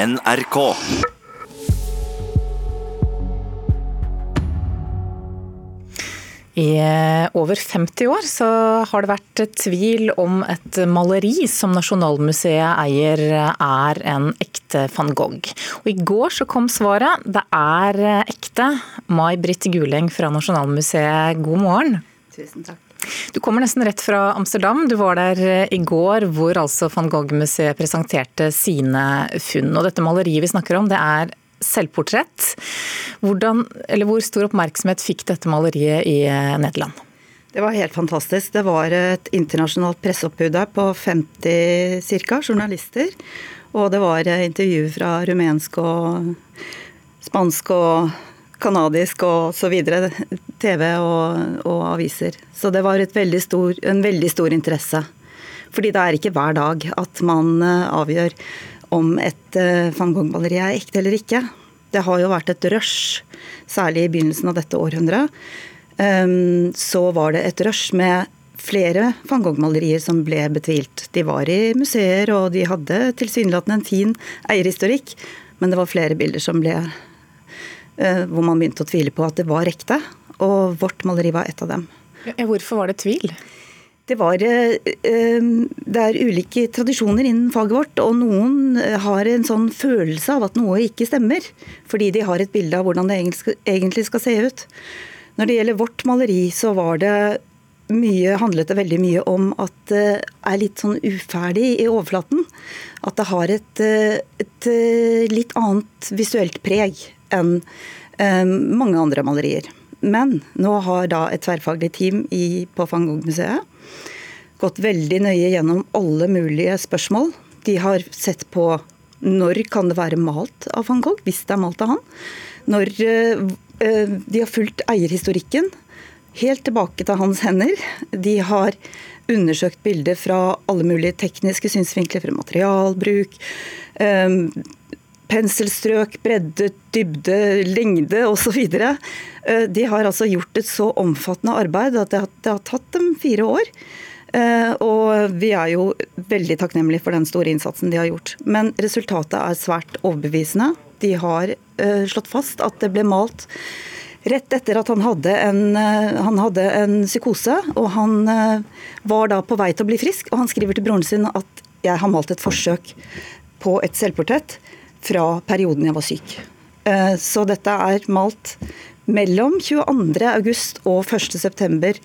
NRK. I eh, over 50 år så har det vært tvil om et maleri som Nasjonalmuseet eier er en ekte van Gogh. Og I går så kom svaret. Det er ekte. Mai Britt Guleng fra Nasjonalmuseet, god morgen. Tusen takk. Du kommer nesten rett fra Amsterdam. Du var der i går hvor altså van Gogh-museet presenterte sine funn. Og dette maleriet vi snakker om, det er selvportrett. Hvordan, hvor stor oppmerksomhet fikk dette maleriet i eh, Nederland? Det var helt fantastisk. Det var et internasjonalt presseoppbud der på 50 ca. journalister. Og det var intervjuer fra rumensk og spansk og kanadisk og så videre. TV og, og aviser. Så det var veldig stor, en veldig stor interesse. Fordi det er ikke hver dag at man eh, avgjør om et uh, van Gogh-maleri er ekte eller ikke. Det har jo vært et rush, særlig i begynnelsen av dette århundret. Um, så var det et rush med flere van Gogh-malerier som ble betvilt. De var i museer, og de hadde tilsynelatende en fin eierhistorikk, men det var flere bilder som ble uh, Hvor man begynte å tvile på at det var ekte, og vårt maleri var et av dem. Hvorfor var det tvil? Det, var, eh, eh, det er ulike tradisjoner innen faget vårt, og noen eh, har en sånn følelse av at noe ikke stemmer, fordi de har et bilde av hvordan det egentlig skal se ut. Når det gjelder vårt maleri, så var det mye, handlet det veldig mye om at det er litt sånn uferdig i overflaten. At det har et, et litt annet visuelt preg enn mange andre malerier. Men nå har da et tverrfaglig team i, på van Gogh-museet gått veldig nøye gjennom alle mulige spørsmål. De har sett på når kan det være malt av van Gogh, hvis det er malt av han. Når eh, eh, De har fulgt eierhistorikken helt tilbake til hans hender. De har undersøkt bilder fra alle mulige tekniske synsvinkler, fra materialbruk, eh, penselstrøk, bredde, dybde, lengde osv. De har altså gjort et så omfattende arbeid at det har tatt dem fire år. Eh, og vi er jo veldig takknemlige for den store innsatsen de har gjort. Men resultatet er svært overbevisende. De har eh, slått fast at det ble malt rett etter at han hadde en, eh, han hadde en psykose. Og han var da på vei til å bli frisk, og han skriver til broren sin at jeg har malt et forsøk på et selvportrett fra perioden jeg var syk. Så dette er malt mellom 22.8 og 1.9.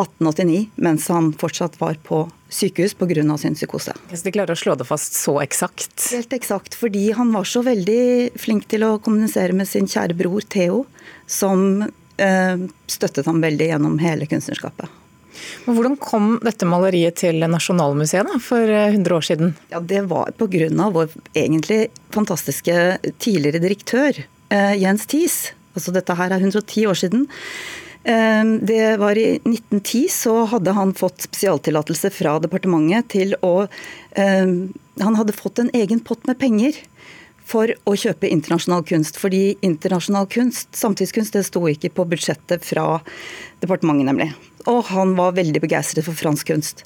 1889, mens han fortsatt var på sykehus pga. sin psykose. Så De klarer å slå det fast så eksakt? Helt eksakt, fordi han var så veldig flink til å kommunisere med sin kjære bror Theo, som eh, støttet ham veldig gjennom hele kunstnerskapet. Men hvordan kom dette maleriet til Nasjonalmuseet da, for 100 eh, år siden? Ja, Det var pga. vår egentlig fantastiske tidligere direktør, eh, Jens Thies. Altså dette her er 110 år siden. Ehm, det var I 1910 så hadde han fått spesialtillatelse fra departementet til å ehm, Han hadde fått en egen pott med penger for å kjøpe internasjonal kunst. Fordi internasjonal kunst, samtidskunst, det sto ikke på budsjettet fra departementet, nemlig. Og han var veldig begeistret for fransk kunst.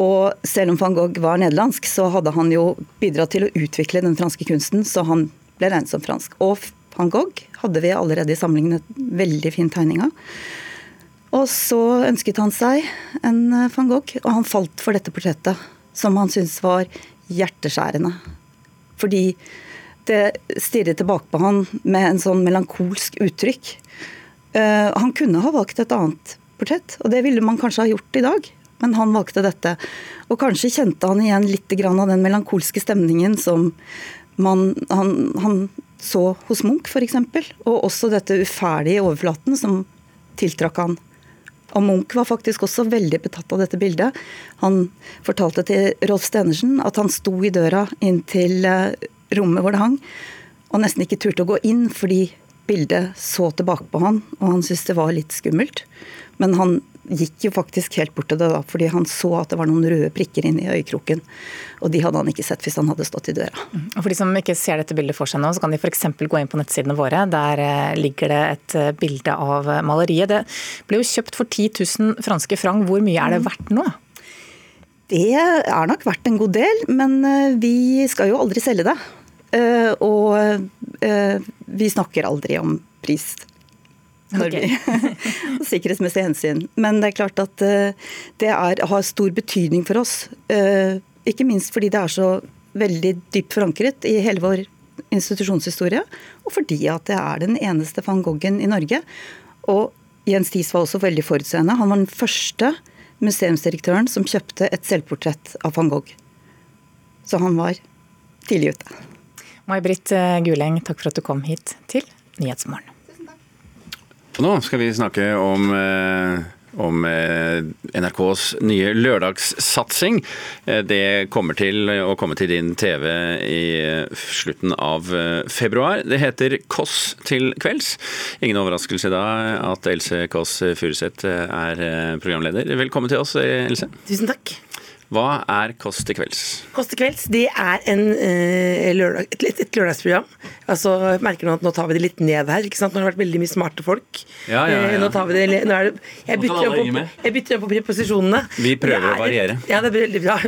Og selv om van Gogh var nederlandsk, så hadde han jo bidratt til å utvikle den franske kunsten, så han ble regnet som fransk. Og van Gogh hadde vi allerede i samlingen en veldig fin tegning av. Og så ønsket han seg en eh, van Gogh, og han falt for dette portrettet, som han syntes var hjerteskjærende. Fordi det stirret tilbake på han med en sånn melankolsk uttrykk. Uh, han kunne ha valgt et annet portrett, og det ville man kanskje ha gjort i dag. Men han valgte dette. Og kanskje kjente han igjen litt av den melankolske stemningen som man, han, han så hos Munch f.eks. Og også dette uferdige overflaten som tiltrakk han. Og Munch var faktisk også veldig betatt av dette bildet. Han fortalte til Rolf Stenersen at han sto i døra inn til eh, rommet hvor det hang, og nesten ikke turte å gå inn fordi bildet så tilbake på han, og han syntes det var litt skummelt. Men han gikk jo faktisk helt bort til det da, fordi han så at det var noen røde prikker inni øyekroken. Og de hadde han ikke sett hvis han hadde stått i døra. Mm. Og For de som ikke ser dette bildet for seg nå, så kan de f.eks. gå inn på nettsidene våre. Der eh, ligger det et eh, bilde av maleriet. Det ble jo kjøpt for 10 000 franske franc. Hvor mye er det verdt nå? Det er nok verdt en god del, men eh, vi skal jo aldri selge det. og vi snakker aldri om pris. Okay. sikkerhetsmessig hensyn. Men det er klart at det er, har stor betydning for oss. Ikke minst fordi det er så veldig dypt forankret i hele vår institusjonshistorie, og fordi at det er den eneste van Goghen i Norge. Og Jens Thies var også veldig forutseende. Han var den første museumsdirektøren som kjøpte et selvportrett av van Gogh. Så han var tidlig ute. May-Britt Guleng, takk for at du kom hit til Nyhetsmorgen. Og nå skal vi snakke om eh om eh, NRKs nye lørdagssatsing. Eh, det kommer til å komme til din TV i slutten av februar. Det heter Kåss til kvelds. Ingen overraskelse da at Else Kåss Furuseth er programleder. Velkommen til oss, Else. Tusen takk. Hva er Kåss til kvelds? Kåss til kvelds det er en, eh, lørdag, et, et, et, lørdagsprogram. Altså, jeg merker nå at nå tar vi det litt ned her. ikke sant? Nå har det vært veldig mye smarte folk. Ja, ja, ja. Eh, nå tar vi det, nå er det Jeg bytter nå på, jeg bytter på preposisjonene. Vi prøver å variere. Ja, det er veldig bra.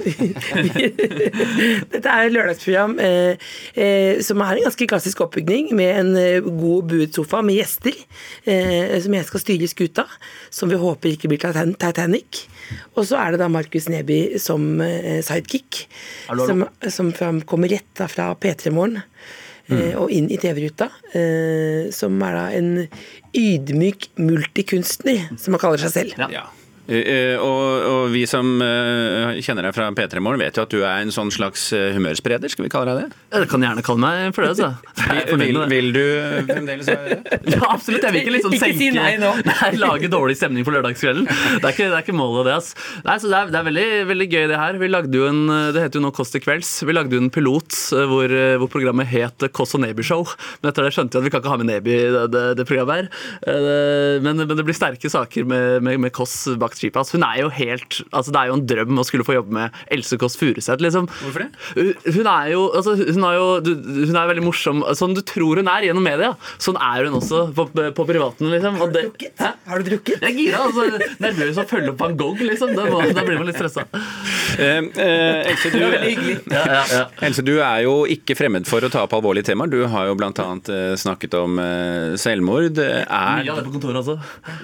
Dette er et lørdagsprogram eh, eh, som er en ganske klassisk oppbygning, med en eh, god buet sofa med gjester, eh, som jeg skal styre skuta, som vi håper ikke blir Titanic. Og så er det da Markus Neby som eh, sidekick, som, som kommer rett fra P3 Morgen. Mm. Eh, og inn i TV-ruta, eh, som er da en ydmyk multikunstner, som han kaller seg selv. Ja. Eh, eh, og, og, vi som uh, kjenner deg fra P3 Morgen, vet jo at du er en sånn slags humørspreder, skal vi kalle deg det? Ja, det kan gjerne kalle meg for det, altså. Vil, vil, du fremdeles være det? Ja, absolutt. Jeg vil ikke liksom ikke senke si nei nå. Nei, lage dårlig stemning på lørdagskvelden. Det er ikke, det er ikke målet, det. Altså. Nei, så det er, det er veldig, veldig, gøy, det her. Vi lagde jo en, Det heter jo nå Kåss til kvelds. Vi lagde jo en pilot hvor, hvor programmet het Kåss og Neby Show. Men etter det skjønte vi at vi kan ikke ha med Neby i det, det, det, programmet her. Men, men, det blir sterke saker med, med, med Kåss bak skipet. Hun er jo helt altså Det er jo en drøm å skulle få jobbe med Else Kåss Furuseth. Liksom. Hvorfor det? Hun er jo, altså, hun er jo hun er veldig morsom. Sånn du tror hun er gjennom media, sånn er hun også på, på privaten. Liksom. Har du drukket? Har du drukket? Jeg er gira. Altså, nervøs å følge opp van Gogh, liksom. Da, må, da blir man litt stressa. Eh, eh, Else, du, ja, ja, ja. Else, du er jo ikke fremmed for å ta opp alvorlige temaer. Du har jo bl.a. annet snakket om uh, selvmord. Er, mye av det på kontoret altså.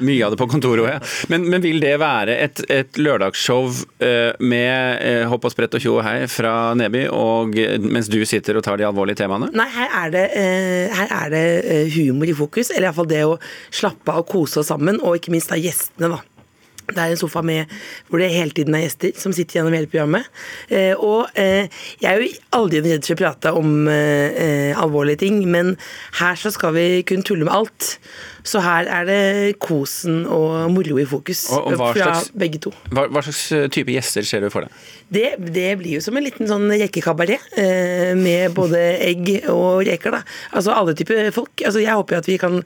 Mye av det på kontoret òg, ja. Men, men, vil det være et, et lørdagsshow uh, med uh, hopp og sprett og tjo og hei fra Neby, og, mens du sitter og tar de alvorlige temaene? Nei, her er det, her er det humor i fokus. Eller iallfall det å slappe av og kose oss sammen, og ikke minst da gjestene, da. Det er en sofa med, hvor det hele tiden er gjester som sitter gjennom hele programmet. Eh, og eh, jeg er jo aldri redd for å prate om eh, alvorlige ting, men her så skal vi kunne tulle med alt. Så her er det kosen og moro i fokus og, og fra slags, begge to. Hva, hva, slags eh, type gjester ser du for deg? Det, det blir jo som en liten sånn rekekabaret eh, med både egg og reker. da. Altså alle typer folk. Altså Jeg håper at vi kan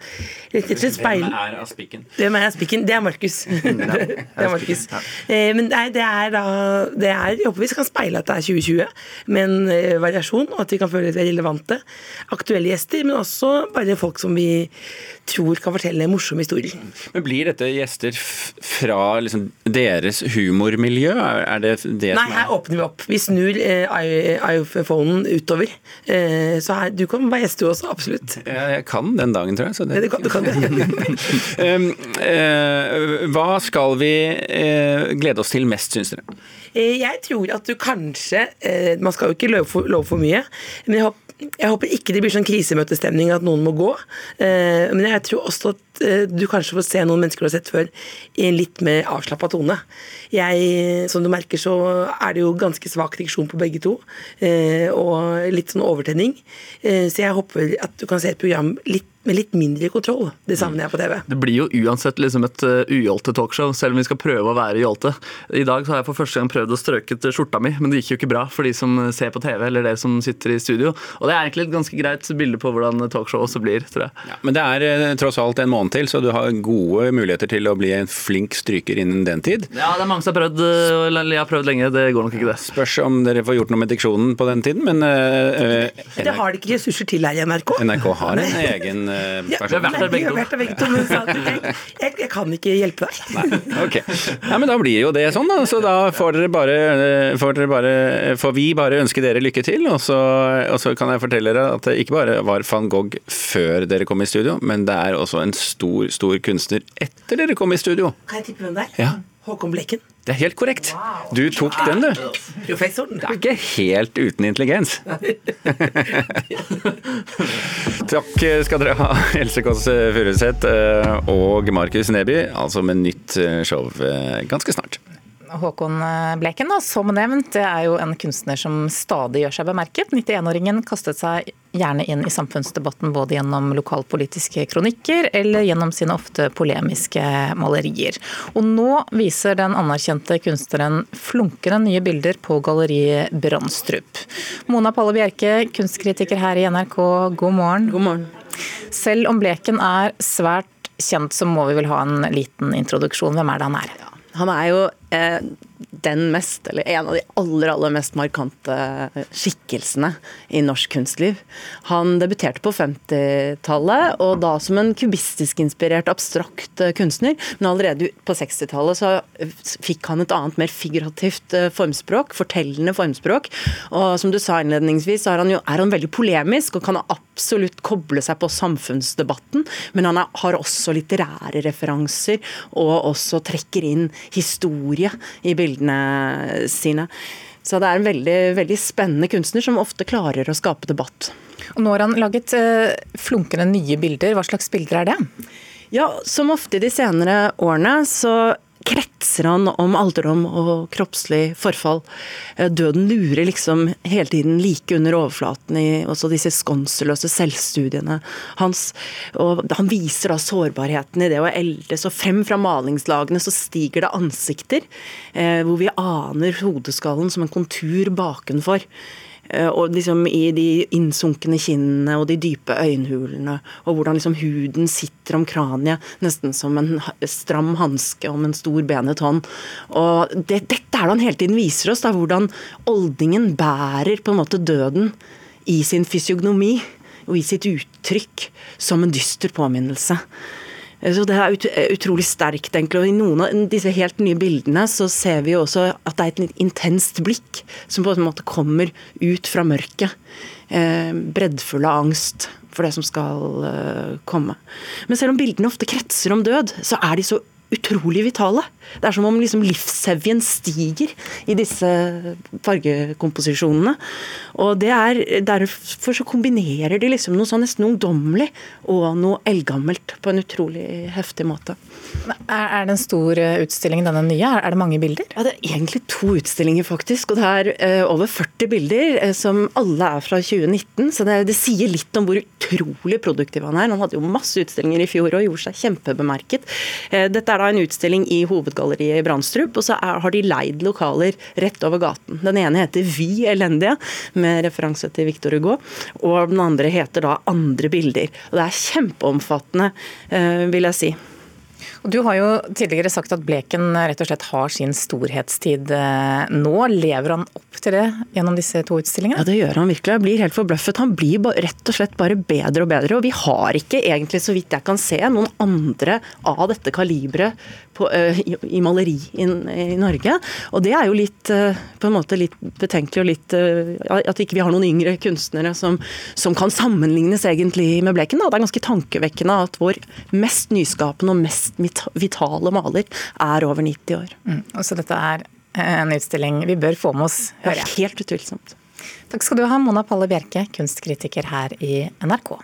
rett og slett speile Hvem er Aspikken? Hvem er Aspikken? Det er Markus. det er Markus. Eh, men nei, det er da det er, Jeg håper vi kan speile at det er 2020 med en variasjon, og at vi kan føle at vi er relevante. Aktuelle gjester, men også bare folk som vi tror kan fortelle morsomme historier. Men Blir dette gjester fra liksom, deres humormiljø? Er det det Nei, her åpner vi opp. Vi snur eh, iPhonen utover. Eh, så her, du kan være gjest du også, absolutt. Ja, jeg kan den dagen, tror jeg. Så det... Ja, du kan, du kan det. um, eh, hva skal vi eh, glede oss til mest, syns dere? Eh, jeg tror at du kanskje eh, Man skal jo ikke love for, love for mye, men jeg håper jeg håper ikke det blir sånn krisemøtestemning at noen må gå. Eh, men jeg tror også at eh, du kanskje får se noen mennesker du har sett før i en litt mer avslappa tone. Jeg, som du merker, så er det jo ganske svak diksjon på begge to. Eh, og litt sånn overtenning. Så jeg håper at du kan se et program litt med litt mindre kontroll. Det savner jeg på TV. Det blir jo uansett liksom et uh, ujolte talkshow, selv om vi skal prøve å være jålte. I dag så har jeg for første gang prøvd å strøke skjorta mi, men det gikk jo ikke bra for de som ser på TV, eller dere som sitter i studio. Og det er egentlig et ganske greit bilde på hvordan talkshow også blir, tror jeg. Ja, men det er uh, tross alt en måned til, så du har gode muligheter til å bli en flink stryker innen den tid. Ja, det er mange som har prøvd, uh, eller jeg har prøvd lenge. Det går nok ikke, det. Spørs om dere får gjort noe med diksjonen på den tiden, men Det har de ikke ressurser til her i NRK. NRK har en egen uh, person? Ja, vi har vært der begge to, jeg, jeg, kan ikke hjelpe deg. Ok. Ja, men da blir jo det sånn, da. Så da får dere bare, eh, får, dere bare får vi bare ønske dere lykke til. Og så, og så kan jeg fortelle dere at det ikke bare var van Gogh før dere kom i studio, men det er også en stor, stor stor kunstner etter dere kom i studio. Kan jeg tippe hvem det er? Ja. Håkon Bleken. Det er helt korrekt. Du tok den, du. Professoren. Det er ikke helt uten intelligens. Takk skal dere ha, Else Kåss Furuseth eh, og Markus Neby, altså med nytt eh, show eh, ganske snart. Håkon Bleken, da, som nevnt, det er jo en kunstner som stadig gjør seg bemerket. 91-åringen kastet seg gjerne inn i samfunnsdebatten både gjennom lokalpolitiske kronikker eller gjennom sine ofte polemiske malerier. Og nå viser den anerkjente kunstneren flunkende nye bilder på galleriet Brandstrup. Mona Palle Bjerke, kunstkritiker her i NRK, god morgen. God morgen. Selv om Bleken er svært kjent, så må vi vel ha en liten introduksjon. Hvem er det han er? Han er jo eh, den mest, eller en av de aller, aller mest markante skikkelsene i norsk kunstliv. Han debuterte på 50-tallet, og da som en kubistisk inspirert abstrakt eh, kunstner. Men allerede på 60-tallet så fikk han et annet, mer figurativt eh, formspråk, fortellende formspråk. Og som du sa innledningsvis, så er han jo er han veldig polemisk og kan absolutt koble seg på samfunnsdebatten, men han er, har også litterære referanser, og også trekker inn historie i bildene sine. Så det er en veldig, veldig spennende kunstner som ofte klarer å skape debatt. Og nå har han laget eh, flunkende nye bilder. Hva slags bilder er det? Ja, som ofte i de senere årene så kretser han om alderdom og kroppslig forfall. Eh, Døden lurer liksom hele tiden like under overflaten i også disse skånseløse selvstudiene hans. Og han viser da sårbarheten i det å eldes, og frem fra malingslagene så stiger det ansikter eh, hvor vi aner hodeskallen som en kontur bakenfor. Eh, Og liksom i de innsunkne kinnene og de dype øyenhulene, og hvordan liksom huden sitter om kraniet, nesten som en stram hanske om en stor benet hånd. Og det, dette er det han hele tiden viser oss, da, hvordan oldingen bærer på en måte døden i sin fysiognomi og i sitt uttrykk som en dyster påminnelse. Så Det er ut, utrolig sterkt, egentlig. og I noen av disse helt nye bildene så ser vi jo også at det er et intenst blikk som på en måte kommer ut fra mørket. Eh, breddfull av angst for det som skal eh, komme. Men selv om bildene ofte kretser om død, så er de så utrolig vitale. Det er som om liksom livshevjen stiger i disse fargekomposisjonene. Og det er, Derfor så kombinerer de liksom noe sånn nesten ungdommelig og noe eldgammelt på en utrolig heftig måte. Er det en stor eh, utstilling, denne nye? Er det mange bilder? Ja, Det er egentlig to utstillinger, faktisk. Og det er eh, over 40 bilder, eh, som alle er fra 2019. Så det, det sier litt om hvor utrolig produktiv han er. Han hadde jo masse utstillinger i fjor og gjorde seg kjempebemerket. Dette er da en utstilling i hovedgalleriet i Brandstrup, og så er, har de leid lokaler rett over gaten. Den ene heter Vi elendige, med referanse til Victor Hugo, og den andre heter da Andre bilder. Og det er kjempeomfattende, eh, vil jeg si. Du har jo tidligere sagt at Bleken rett og slett har sin storhetstid eh, nå. Lever han opp til det gjennom disse to utstillingene? Ja, det gjør han virkelig. Jeg blir helt forbløffet. Han blir rett og slett bare bedre og bedre. Og vi har ikke egentlig, så vidt jeg kan se, noen andre av dette kaliberet på, øh, i, i maleri i, i Norge. Og det er jo litt uh, på en måte litt betenkelig og litt uh, At ikke vi har noen yngre kunstnere som, som kan sammenlignes egentlig med Bleken. Da. Det er ganske tankevekkende at vår mest nyskapende og mest vit- vitale maler er over 90 år. Mm. Så dette er en utstilling vi bør få med oss, hører jeg. helt utvilsomt. Takk skal du ha, Mona Palle Bjerke, kunstkritiker her i NRK.